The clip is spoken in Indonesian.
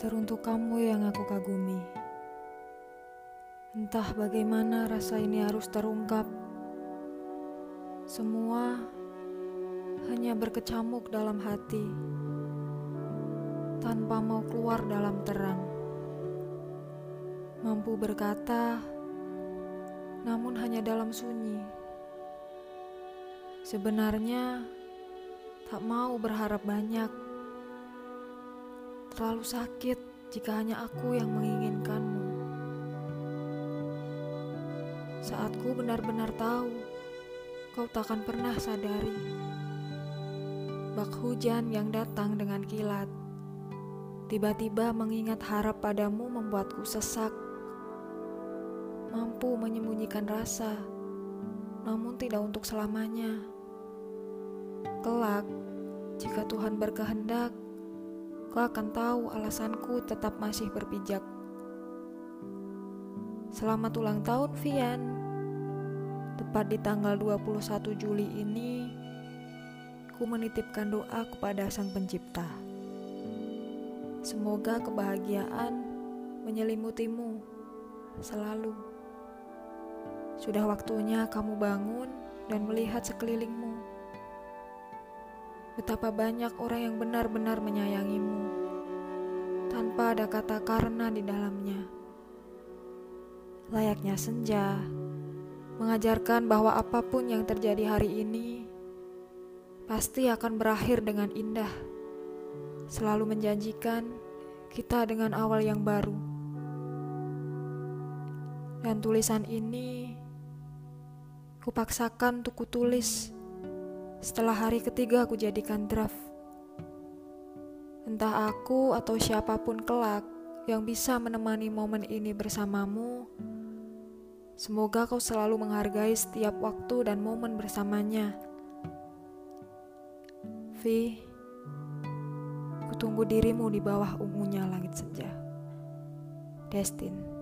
Teruntuk kamu yang aku kagumi. Entah bagaimana rasa ini harus terungkap. Semua hanya berkecamuk dalam hati, tanpa mau keluar dalam terang. Mampu berkata, namun hanya dalam sunyi. Sebenarnya tak mau berharap banyak Terlalu sakit jika hanya aku yang menginginkanmu. Saat ku benar-benar tahu, kau takkan pernah sadari. Bak hujan yang datang dengan kilat, tiba-tiba mengingat harap padamu membuatku sesak. Mampu menyembunyikan rasa, namun tidak untuk selamanya. Kelak, jika Tuhan berkehendak, kau akan tahu alasanku tetap masih berpijak. Selamat ulang tahun, Vian. Tepat di tanggal 21 Juli ini, ku menitipkan doa kepada Sang Pencipta. Semoga kebahagiaan menyelimutimu selalu. Sudah waktunya kamu bangun dan melihat sekelilingmu betapa banyak orang yang benar-benar menyayangimu tanpa ada kata karena di dalamnya. Layaknya senja, mengajarkan bahwa apa pun yang terjadi hari ini pasti akan berakhir dengan indah, selalu menjanjikan kita dengan awal yang baru. Dan tulisan ini kupaksakan untuk kutulis setelah hari ketiga aku jadikan draft. Entah aku atau siapa pun kelak yang bisa menemani momen ini bersamamu, semoga kau selalu menghargai setiap waktu dan momen bersamanya. Vi, kutunggu dirimu di bawah ungunya langit senja. Destin.